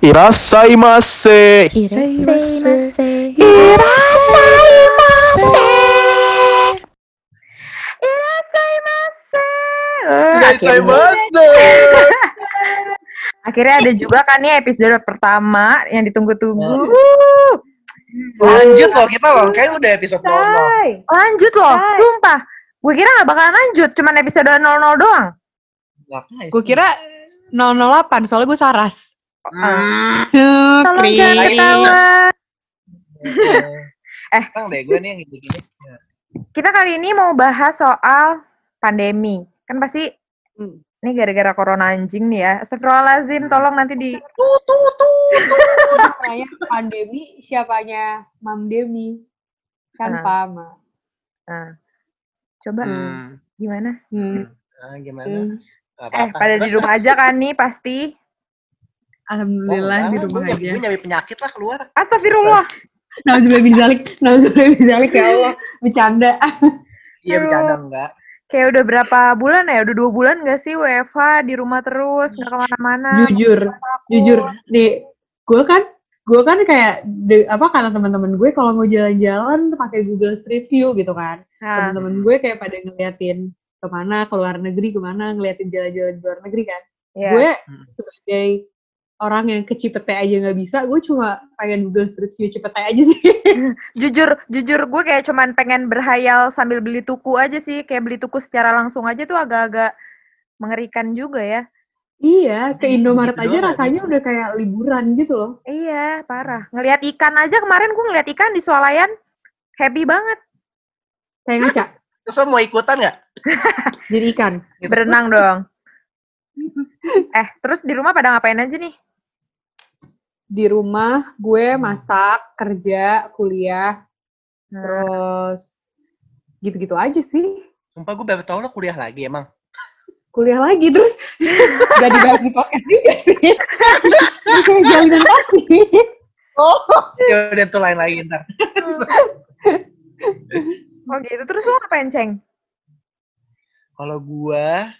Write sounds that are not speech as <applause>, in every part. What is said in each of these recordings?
Irasaimase. Irasaimase. Irasaimase. Akhirnya, Irasaimase. <laughs> akhirnya ada juga kan nih episode pertama yang ditunggu-tunggu. Lanjut loh kita loh, kayak udah episode 00. Say. Lanjut loh, sumpah. Gue kira gak bakalan lanjut, cuman episode 00 doang. Gue kira 008, soalnya gue saras. Hmm. Tolong jangan ketawa. <laughs> Eh, Bang deh gue nih yang gini-gini. Kita kali ini mau bahas soal pandemi. Kan pasti Hmm. ini gara-gara corona anjing nih ya. Astagfirullahaladzim, tolong nanti di... Tuh tuh tuh. <laughs> Namanya pandemi, siapanya Mam Demi. Kan Ah. Pama. Nah, coba Hmm. gimana? Hmm. Ah, gimana? Hmm. Eh, pada di rumah aja kan nih pasti. Alhamdulillah Oh, di enggak, rumah gue aja. Gue nyari penyakit lah keluar. Astagfirullah. Nauzubillah bin zalik, nauzubillah bin zalik ya Allah. Bercanda. <laughs> Iya bercanda enggak. Kayak udah berapa bulan ya? Udah dua bulan gak sih WFH di rumah terus, nggak ke mana-mana. Jujur, jujur. Nih, gue kan gue kan kayak de- apa kata teman-teman gue kalau mau jalan-jalan pakai Google Street View gitu kan. Nah, Teman-teman gue kayak pada ngeliatin ke mana ke luar negeri ke mana ngeliatin jalan-jalan di luar negeri kan. ya. Gue Hmm. sebagai orang yang ke Cipete aja nggak bisa, gue cuma pengen Google Street View Cipete aja sih. <laughs> jujur, jujur gue kayak cuman pengen berhayal sambil beli tuku aja sih. Kayak beli tuku secara langsung aja tuh agak-agak mengerikan juga ya. iya, ke Indomaret gitu aja doang rasanya udah kayak liburan gitu loh. Iya, parah. Ngelihat ikan aja kemarin gue ngeliat ikan di swalayan. Happy banget. Kayak ngaca, Terus lo mau ikutan nggak? <laughs> jadi ikan. Gitu. Berenang dong. Eh, terus di rumah pada ngapain aja nih? Di rumah gue masak, kerja, kuliah, Nah, terus gitu-gitu aja sih. Sumpah gue baru tau lo kuliah lagi emang. Kuliah lagi terus <laughs> gak dibahas di podcast juga sih. Ini kayak jalinan kasih. Oh, ya udah tuh lain lagi ntar. oh gitu. Terus lo ngapain, Ceng? Kalau gua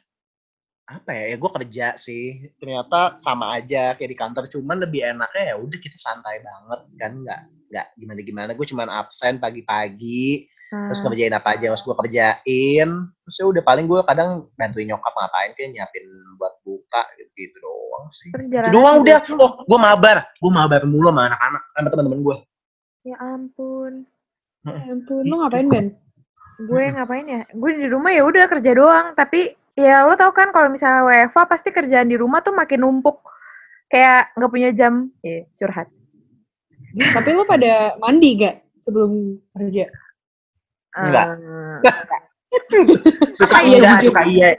apa ya? Ya gua kerja sih. Ternyata sama aja kayak di kantor, cuman lebih enaknya ya udah kita santai banget kan nggak nggak gimana gimana. Gue cuman absen pagi-pagi, terus Nah, ngerjain apa aja yang harus gue kerjain. Terus ya udah paling gue kadang bantuin nyokap ngapain kayak nyiapin buat buka gitu, gitu doang sih. Itu jalan doang udah. gitu. Oh, gue mabar. Gue mabar mulu sama anak-anak, sama teman-teman gue. Ya ampun. Ya ampun, lo ngapain Ben? Gue ngapain ya? Gue di rumah ya udah kerja doang, tapi ya lo tau kan kalau misalnya WFA pasti kerjaan di rumah tuh makin numpuk. Kayak nggak punya jam. Eh, curhat. Tapi lo pada mandi gak sebelum kerja? Enggak. Eh, Suka iya, iya, suka iya.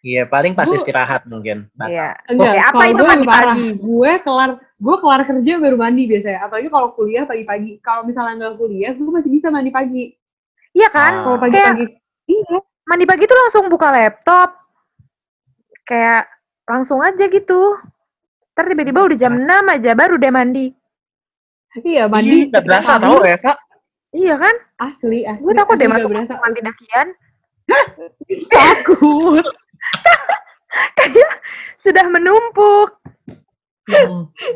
Iya, paling pas Gua- istirahat mungkin. Batal. Iya. Enggak, Oke, apa itu mandi parah. pagi? Gue kelar gue kelar kerja baru mandi biasanya. Apalagi kalau kuliah pagi-pagi. Kalau misalnya nggak kuliah, gue masih bisa mandi pagi. Iya kan? Ah. Kalau pagi-pagi, iya. Mandi pagi tuh langsung buka laptop. Kayak langsung aja gitu. Ntar tiba-tiba udah jam 6 aja baru deh mandi. Iya, Ih, mandi. nggak berasa tau Reva. Iya kan? Asli, asli. Gue takut asli deh masuk berasa. mandi dakian. <laughs> Takut. Kayak sudah menumpuk.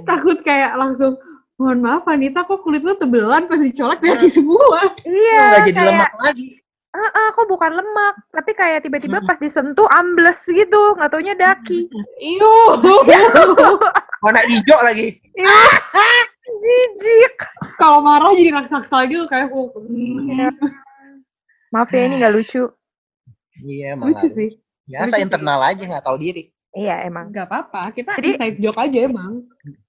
takut kayak langsung mohon maaf Anita kok kulit lu tebelan pas dicolek daki semua Iya, Nggak jadi kayak, lemak lagi. "Ah, ah, kok bukan lemak, tapi kayak tiba-tiba pas disentuh ambles gitu, nggak taunya daki. iyo <laughs> Warna hijau lagi. Jijik. kalau marah jadi raksasa gitu kayak oh, Ya. Maaf ya ini nggak lucu. Iya, emang. lucu sih Biasa Lucu sih. internal aja nggak tahu diri. Iya emang. nggak apa-apa kita Jadi- inside joke aja emang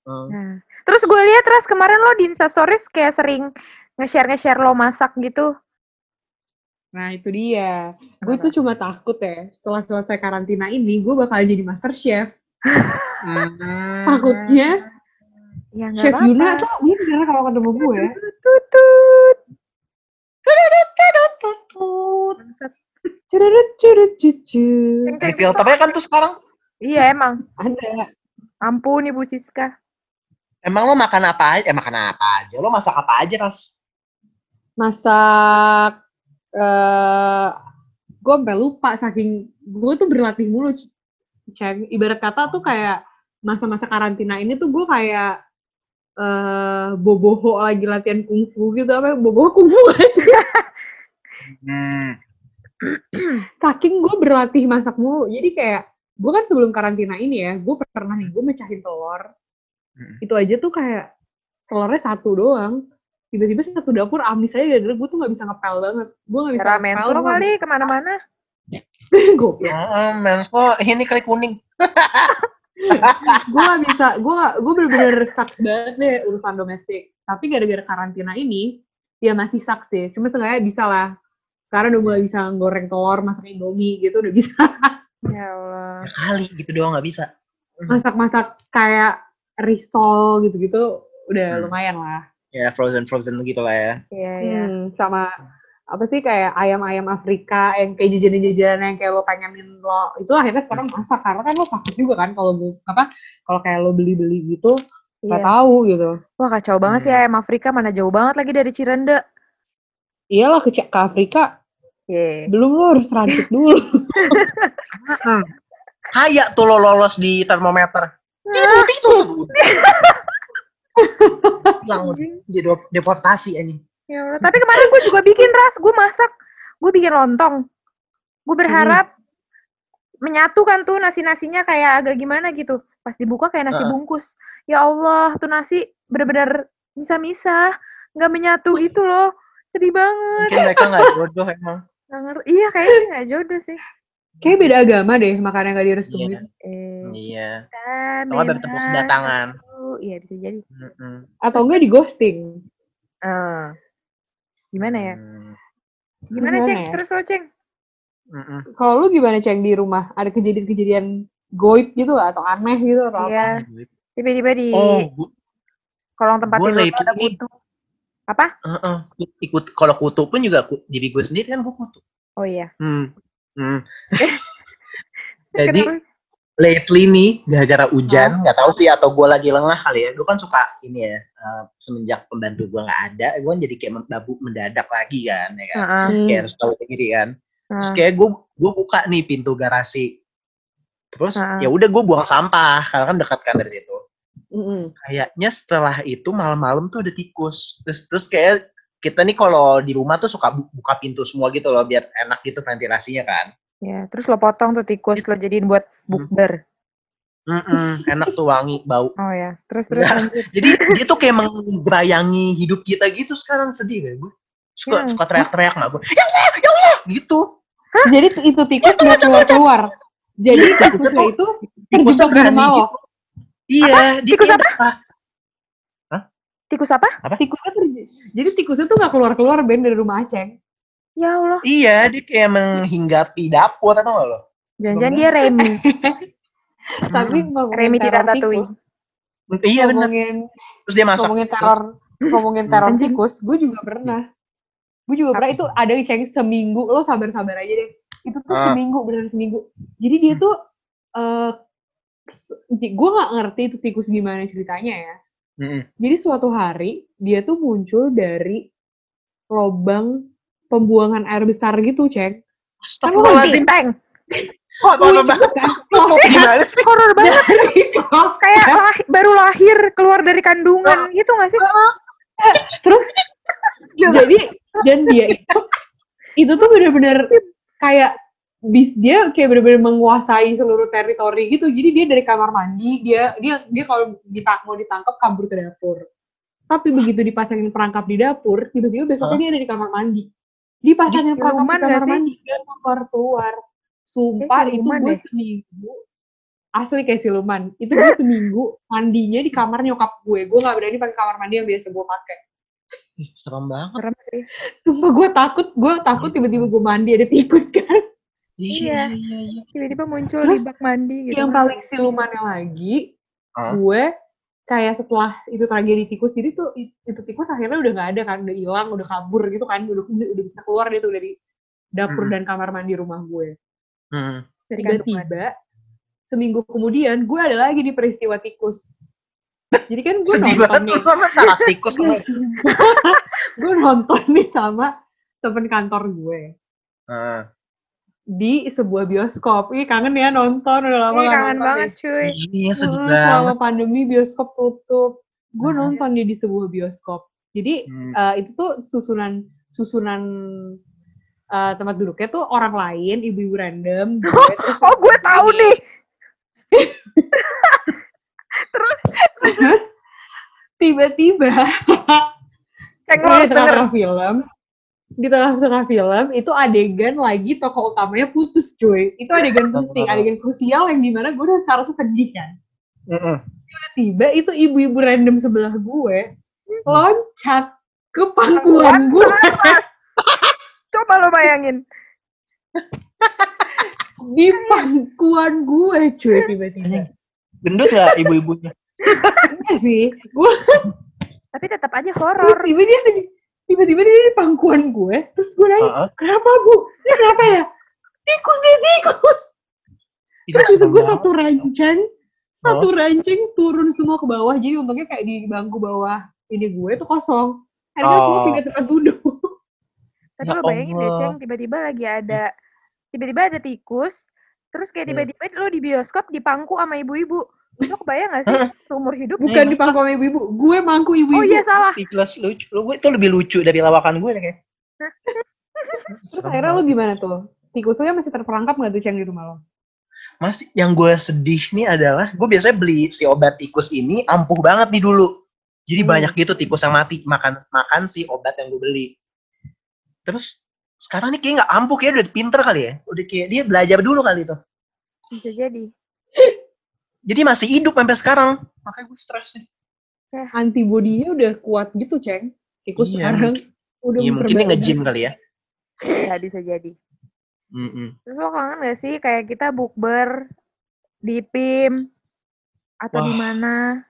Hmm. Nah, terus gue lihat Ras kemarin lo di Instastories kayak sering nge-share nge-share lo masak gitu. Nah itu dia gue tuh cuma takut ya setelah selesai karantina ini gue bakal jadi master chef Hmm. takutnya Ya chef apa-apa. Yuna tuh bener kalau ketemu gue Tutut. curut curut cucu Di filternya kan tuh sekarang. Iya emang. ada Ampun Ibu Siska. Emang lo makan apa aja? Eh makan apa aja? Lo masak apa aja, Ras? masak eh gue sampai lupa saking gue tuh berlatih mulu Ceng. ibarat kata tuh kayak masa-masa karantina ini tuh gue kayak eh boboho lagi latihan kungfu gitu apa boboho kungfu <laughs> Hmm. saking gue berlatih masak mulu jadi kayak gue kan sebelum karantina ini ya gue pernah nih gue mecahin telur Hmm. itu aja tuh kayak telurnya satu doang tiba-tiba satu dapur amis aja gara-gara gue tuh nggak bisa ngepel banget gue nggak bisa Ramen lo kali ke mana-mana. gue Oh, mens kok ini kali kuning. <laughs> gue gak bisa gue gak gue bener-bener sucks banget deh urusan domestik tapi gara-gara karantina ini ya masih sucks sih cuma seenggaknya bisa lah sekarang udah mulai bisa goreng telur masak indomie gitu udah bisa <laughs> Ya Allah. Ya kali gitu doang nggak bisa. masak-masak kayak risol gitu-gitu udah Hmm. lumayan lah Ya frozen frozen gitu lah ya. Iya, iya. Hmm, sama apa sih kayak ayam-ayam Afrika yang kayak jajanan-jajanan yang kayak lo pengenin lo itu akhirnya sekarang masak karena kan lo takut juga kan kalau apa kalau kayak lo beli-beli gitu nggak Iya. tahu gitu Wah kacau banget sih Hmm. ayam Afrika mana jauh banget lagi dari Cirende. iyalah ke, ke Afrika Iya. belum lo harus transit dulu. <laughs> Kayak tuh lo lolos di termometer. Itu itu tuh. Yang Anjing. jadi deportasi anjing. Ya Allah. Tapi kemarin gue juga bikin ras, gue masak, gue bikin lontong. Gue berharap menyatu kan tuh nasi-nasinya kayak agak gimana gitu. Pas dibuka kayak nasi Heeh. bungkus. Ya Allah, tuh nasi bener-bener misah-misah, nggak menyatu gitu loh. Sedih banget. Mungkin mereka nggak jodoh emang. Ngerti. Iya kayaknya nggak jodoh sih. kayak beda agama deh makanya nggak direstuin Eh, Iya. kita Kalau nggak bertepuk memang kedatangan. Iya bisa jadi. Mm-mm. atau enggak di ghosting Eh, gimana ya? Hmm. Gimana, Gimana Ceng? ya? Terus lo, Ceng? Mm-mm. kalau lu gimana ceng di rumah ada kejadian-kejadian goib gitu lah, atau aneh gitu atau apa Iya. Tiba-tiba di Oh, kolong tempat tidur ada kutu. Apa? Heeh. ikut kalau kutu pun juga ku- diri gue sendiri kan gue kutu. Oh iya. Hmm. Hmm. <laughs> Jadi Kenapa? Lately nih gara-gara hujan nggak tahu sih atau gue lagi lengah kali ya gue kan suka ini ya eh, semenjak pembantu gue nggak ada gue jadi kayak babu mendadak lagi kan ya kan. Hmm. kayak harus tahu sendiri kan terus heeh. kayak gue gue buka nih pintu garasi terus Heeh. ya udah gue buang sampah karena kan dekat kan dari situ Mm-mm. kayaknya setelah itu malam-malam tuh ada tikus terus terus kayak kita nih kalau di rumah tuh suka bu- buka pintu semua gitu loh biar enak gitu ventilasinya kan Ya, terus lo potong tuh tikus lo jadiin buat bukber. Mm-mm, enak tuh wangi bau. Oh ya. Terus terus Ya. lanjut. jadi dia tuh kayak menggerayangi hidup kita gitu sekarang sedih gak gue suka Ya. suka teriak-teriak nggak gue ya Allah ya Allah! Gitu. Jadi t- itu tikus nggak keluar keluar. Jadi Iya, tikusnya itu terjebak di rumah lo. gitu. Iya dia Tikus kayak apa? Tikus apa? tikusnya terje- jadi tikusnya tuh nggak keluar keluar ben dari rumah Aceh Ya Allah. iya dia kayak menghinggapi dapur atau nggak lo Jangan-jangan dia Remy. <laughs> tapi Hmm. Remi tidak tatui. iya benar ngomongin terus dia masak ngomongin teror ngomongin teror tikus gue juga pernah gue juga pernah itu ada yang ceng seminggu lo sabar sabar aja deh itu tuh Ah. seminggu beneran seminggu jadi dia tuh eh gue nggak ngerti itu tikus gimana ceritanya ya Mm-mm. jadi suatu hari dia tuh muncul dari lubang pembuangan air besar gitu ceng Astagfirullahaladzim. Teng. Kok apa banget? Lo mau gimana sih? Horor banget. Kayak lah- baru lahir keluar dari kandungan gitu gak sih? terus Gila. jadi dan dia itu itu tuh bener-bener kayak bis dia kayak bener-bener menguasai seluruh teritori gitu jadi dia dari kamar mandi dia dia dia kalau dita- mau ditangkap kabur ke dapur tapi begitu dipasangin perangkap di dapur tiba-tiba besoknya dia ada di kamar mandi dipasangin siluman di kamar mandi dia keluar keluar sumpah Kayak itu gue deh. seminggu asli kayak siluman itu gue seminggu mandinya di kamar nyokap gue gue nggak berani pakai kamar mandi yang biasa gue pakai Ih, Serem banget. Serem sih. Sumpah gue takut, gue takut tiba-tiba gue mandi ada tikus kan. Iya. iya, iya. Tiba-tiba muncul Terus, di bak mandi gitu. Yang paling silumannya lagi, gue kayak setelah itu tragedi tikus, jadi tuh itu tikus akhirnya udah nggak ada kan, udah hilang, udah kabur gitu kan, udah udah bisa keluar dia tuh dari dapur Hmm. dan kamar mandi rumah gue. Hmm. kandungan. Tiba-tiba seminggu kemudian gue ada lagi di peristiwa tikus. Jadi kan gue nonton banget nih, sama tikus <laughs> gue nonton nih sama temen kantor gue. Ah, di sebuah bioskop. Ih kangen ya nonton udah lama Ih, kangen nonton banget ya. cuy. Iya sedih Hmm, banget. selama pandemi bioskop tutup. Gue Hmm. nonton dia di sebuah bioskop. Jadi Hmm. eh, itu tuh susunan susunan eh, tempat duduknya tuh orang lain, ibu-ibu random. gue, <laughs> terus Oh, gue tahu nih. <laughs> Terus Terus tiba-tiba ceng Gue lo di harus denger. tengah-tengah film, di tengah-tengah film itu adegan lagi tokoh utamanya putus cuy. Itu adegan penting, adegan krusial yang di mana gue udah seharusnya sedih kan. Mm-mm. Tiba itu ibu-ibu random sebelah gue loncat ke pangkuan gue. <laughs> Coba lo bayangin. di pangkuan gue cuy tiba-tiba. Gendut gak ibu-ibunya? Iya sih, gue Tapi tetap aja horor. tiba dia tiba-tiba dia di pangkuan gue, terus gue nanya, Heeh. kenapa bu? Ini kenapa ya? Tikus nih tikus. Terus itu gue satu rancang, satu rancang turun semua ke bawah. Jadi untungnya kayak di bangku bawah ini gue tuh kosong. Akhirnya semua Oh. pindah tempat duduk. <laughs> Tapi Ya lo bayangin deh. Ceng, tiba-tiba lagi ada tiba-tiba ada tikus, terus kayak Hmm. tiba-tiba lo di bioskop dipangku sama ibu-ibu. Lo kebayang gak sih seumur hidup? Bukan di pangku sama ibu-ibu, gue mangku ibu-ibu. Oh iya salah. Tikus lucu. Lu gue itu lebih lucu dari lawakan gue deh kayak. <laughs> Terus akhirnya lo gimana tuh? Tikusnya masih terperangkap nggak tuh Ceng di rumah lo? Masih yang gue sedih nih adalah gue biasanya beli si obat tikus ini ampuh banget nih dulu. Jadi Hmm. banyak gitu tikus yang mati makan makan si obat yang gue beli. Terus sekarang nih kayak nggak ampuh kayak udah pinter kali ya. Udah kayak dia belajar dulu kali itu. Bisa jadi. Jadi masih hidup sampai sekarang. Makanya gue stres nih. Antibodinya udah kuat gitu Ceng. Tikus Iya, sekarang udah Iya mungkin dia nge-gym kali ya. Ya bisa jadi. Mm-mm. Terus lo kangen gak sih kayak kita bukber di PIM atau di mana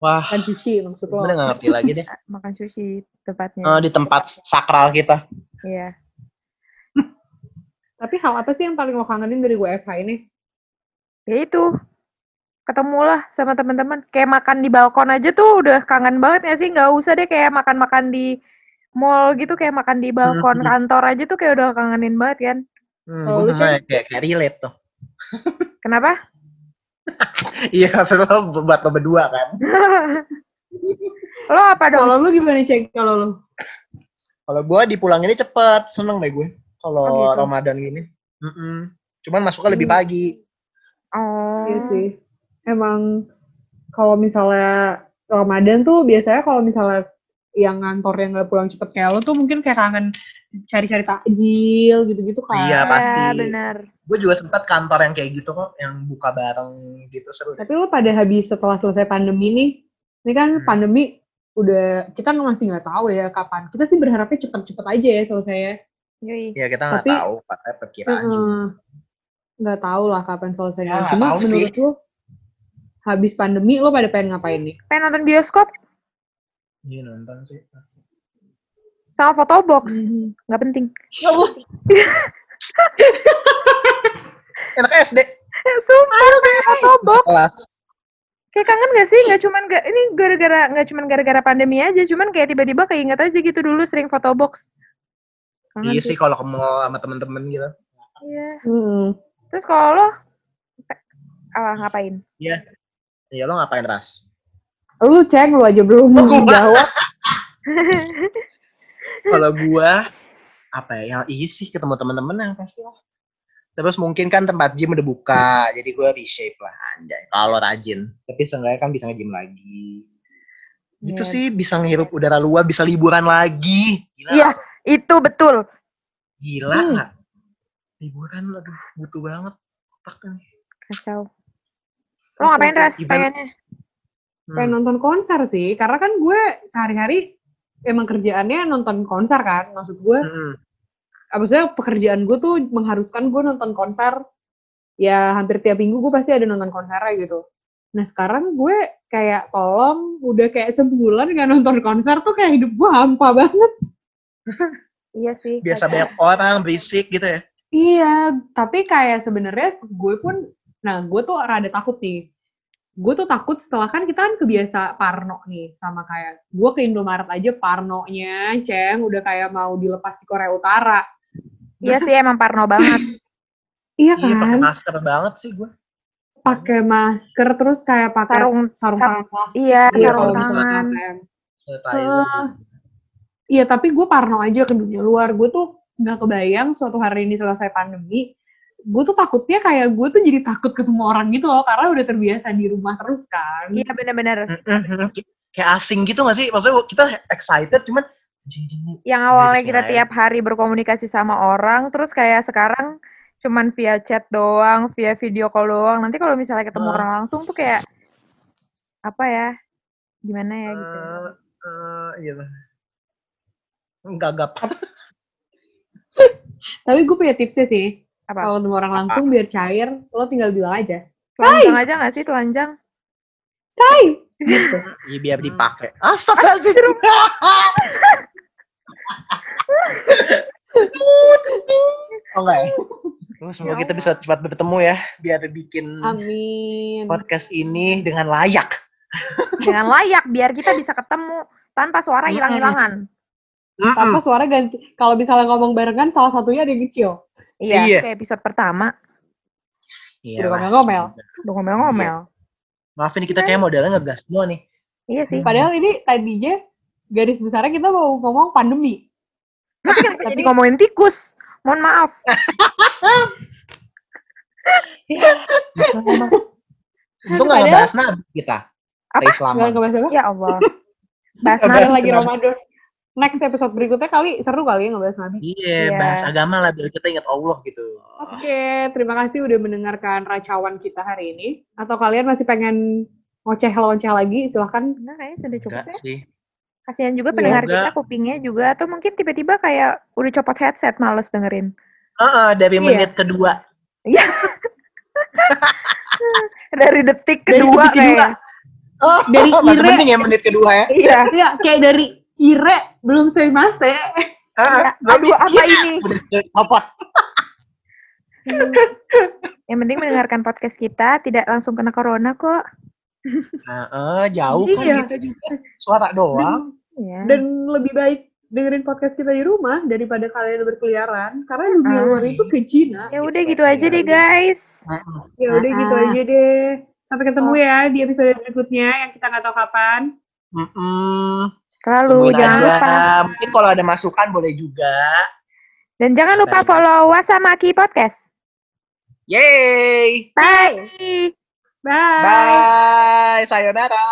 Wah, Kan sushi maksud lo. gue udah gak ngerti lagi deh. <laughs> makan sushi tepatnya. Eh, di tempat sakral kita. Iya. Tapi hal apa sih yang paling lo kangenin dari WFH ini? Ya itu. Ketemulah sama teman-teman. Kayak makan di balkon aja tuh udah kangen banget gak sih? Nggak usah deh kayak makan-makan di mall gitu kayak makan di balkon Hmm. kantor aja tuh kayak udah kangenin banget kan. Hmm, Kalau gue kayak, kayak, kayak relate tuh. Kenapa? <laughs> Iya, lo buat lo berdua kan. lo apa dong? Kalau lu gimana Ceng? Kalau lu? Kalau gue dipulanginnya cepet, seneng deh gue. Kalau Oh, gitu. Ramadan gini. Mm-mm. Cuman masuknya lebih Hmm. pagi. Oh. Iya sih. Emang kalau misalnya Ramadan tuh biasanya kalau misalnya yang ngantor yang nggak pulang cepet kayak lo tuh mungkin kayak kangen cari-cari takjil gitu-gitu kan. Iya, pasti. Ya, benar. Gue juga sempat kantor yang kayak gitu kok, yang buka bareng gitu seru. Tapi lo pada habis setelah selesai pandemi nih, ini kan Hmm. pandemi udah kita masih nggak tahu ya kapan. Kita sih berharapnya cepet-cepet aja ya selesai ya. Yoi. Ya kita nggak tahu, katanya perkiraan juga. Heeh. Nggak tahu lah kapan selesainya. Ya, Cuma tahu sih. menurut lo habis pandemi lo pada pengen ngapain nih? Pengen nonton bioskop Iya nonton sih. pasti. sama fotobox. Hmm. Nggak penting. Ya Allah. <laughs> Enak SD. Sumpah, kayak fotobox. Sekelas. Kayak kangen gak sih? Nggak cuman ga, ini gara-gara nggak cuman gara-gara pandemi aja, cuman kayak tiba-tiba keinget aja gitu dulu sering fotobox. Kangen Iya sih kalau ke mall sama temen-temen gitu. Iya. Hmm. Terus kalau lo ah, ngapain? Ya lo ngapain ras? Lu cek lu aja belum Oh, gua. jawab. Kalau gua apa ya? Yang iya sih ketemu temen-temen yang pasti lah. Terus mungkin kan tempat gym udah buka, jadi gua reshape lah anjay. Kalau rajin, tapi seenggaknya kan bisa nge-gym lagi. Gitu Iya. sih bisa ngehirup udara luar, bisa liburan lagi. Gila, Iya, itu betul. gila Hmm. Liburan, aduh butuh banget. Otaknya. Kacau. Lo ngapain Event- pengennya? Hmm. Pengen nonton konser sih, karena kan gue sehari-hari emang kerjaannya nonton konser kan. Maksud gue, Hmm. maksudnya pekerjaan gue tuh mengharuskan gue nonton konser. Ya hampir tiap minggu gue pasti ada nonton konsernya gitu. Nah sekarang gue kayak tolong udah kayak sebulan nggak nonton konser tuh kayak hidup gue hampa banget. <laughs> Iya sih. Biasa banyak orang berisik gitu ya. Iya, tapi kayak sebenarnya gue pun, nah gue tuh rada takut nih. Gue tuh takut setelah kan kita kan kebiasa parno nih sama kayak gue ke Indomaret aja parnonya, ceng udah kayak mau dilepas di Korea Utara. Iya sih emang parno banget. <laughs> Iya Iya pakai kan? masker banget sih gue. Pakai masker terus kayak pakai Sarung sarung sar- tangan iya, gitu sarung tangan. Iya, tapi gue parno aja ke dunia luar. Gue tuh nggak kebayang suatu hari ini selesai pandemi. Gue tuh takutnya kayak gue tuh jadi takut ketemu orang gitu loh, karena udah terbiasa di rumah terus kan. Iya benar-benar. Mm-mm. Kayak asing gitu gak sih? Maksudnya kita excited cuman. Yang awalnya Iya, kita selain. tiap hari berkomunikasi sama orang, terus kayak sekarang cuman via chat doang, via video call doang. Nanti kalau misalnya ketemu Ah. orang langsung tuh kayak apa ya? Gimana ya gitu. Eh, eh, gitu. Gagap. <laughs> Tapi gue punya tipsnya sih. Apa? Kalau ketemu orang langsung biar cair, lo tinggal bilang aja. Telanjang aja gak sih telanjang? Say! Gitu. Iya biar dipakai. Astagfirullahaladzim. oh enggak ya? Terus semoga Ya kita bisa cepat bertemu ya. Biar bikin Amin. podcast ini dengan layak. Dengan layak biar kita bisa ketemu tanpa suara hilang-hilangan. Tanpa suara ganti. Kalau misalnya ngomong barengan, salah satunya ada yang kecil. Iya, Iya. kayak episode pertama Iya Udah ngomel-ngomel. udah ngomel-ngomel. Maaf ini kita kayak modelnya ngegas semua nih. Iya sih. Padahal ini tadinya garis besarnya kita mau ngomong pandemi. Tapi kenapa <laughs> jadi ngomongin tikus? Mohon maaf. Untung nggak Padahal- ngebahas nabi kita. Apa? Islam. Nggak ngebahas apa? Ya Allah. <laughs> Bahas nabi. lagi. Ramadan. Next episode berikutnya kali seru kali ya ngebahas Nabi. Iya, Iya. bahas agama lah biar kita ingat Allah gitu. Oke, terima kasih udah mendengarkan racawan kita hari ini. Atau kalian masih pengen ngoceh-ngoceh lagi, silahkan. Nah, kayaknya sudah cukup Enggak ya. sih. Kasihan juga Iya. pendengar Semoga- kita kupingnya juga atau mungkin tiba-tiba kayak udah copot headset males dengerin. Heeh, dari Iya. menit kedua. <laughs> Dari detik Dari detik kedua. kayak. Oh, Dari <laughs> masih penting ya menit kedua ya. Iya. Ya, kayak dari Ire belum semase. Iya. belum Aduh, apa iya, ini? Udah copot. Yang penting mendengarkan podcast kita tidak langsung kena corona kok. Heeh, jauh kan Iya. kita juga. Suara doang. Iya. Dan lebih baik dengerin podcast kita di rumah daripada kalian berkeliaran. Karena dunia Ah. luar itu ke Cina. Ya udah gitu aja deh guys. Heeh. Ya udah gitu Ah. aja deh. Sampai ketemu ya di episode berikutnya yang kita nggak tahu kapan. Mm-mm. Selalu Tungguin jangan aja. lupa. Mungkin kalau ada masukan boleh juga. Dan jangan lupa Baik. follow Wasamaki Podcast. Yeay. Bye. Bye. Bye. Sayonara.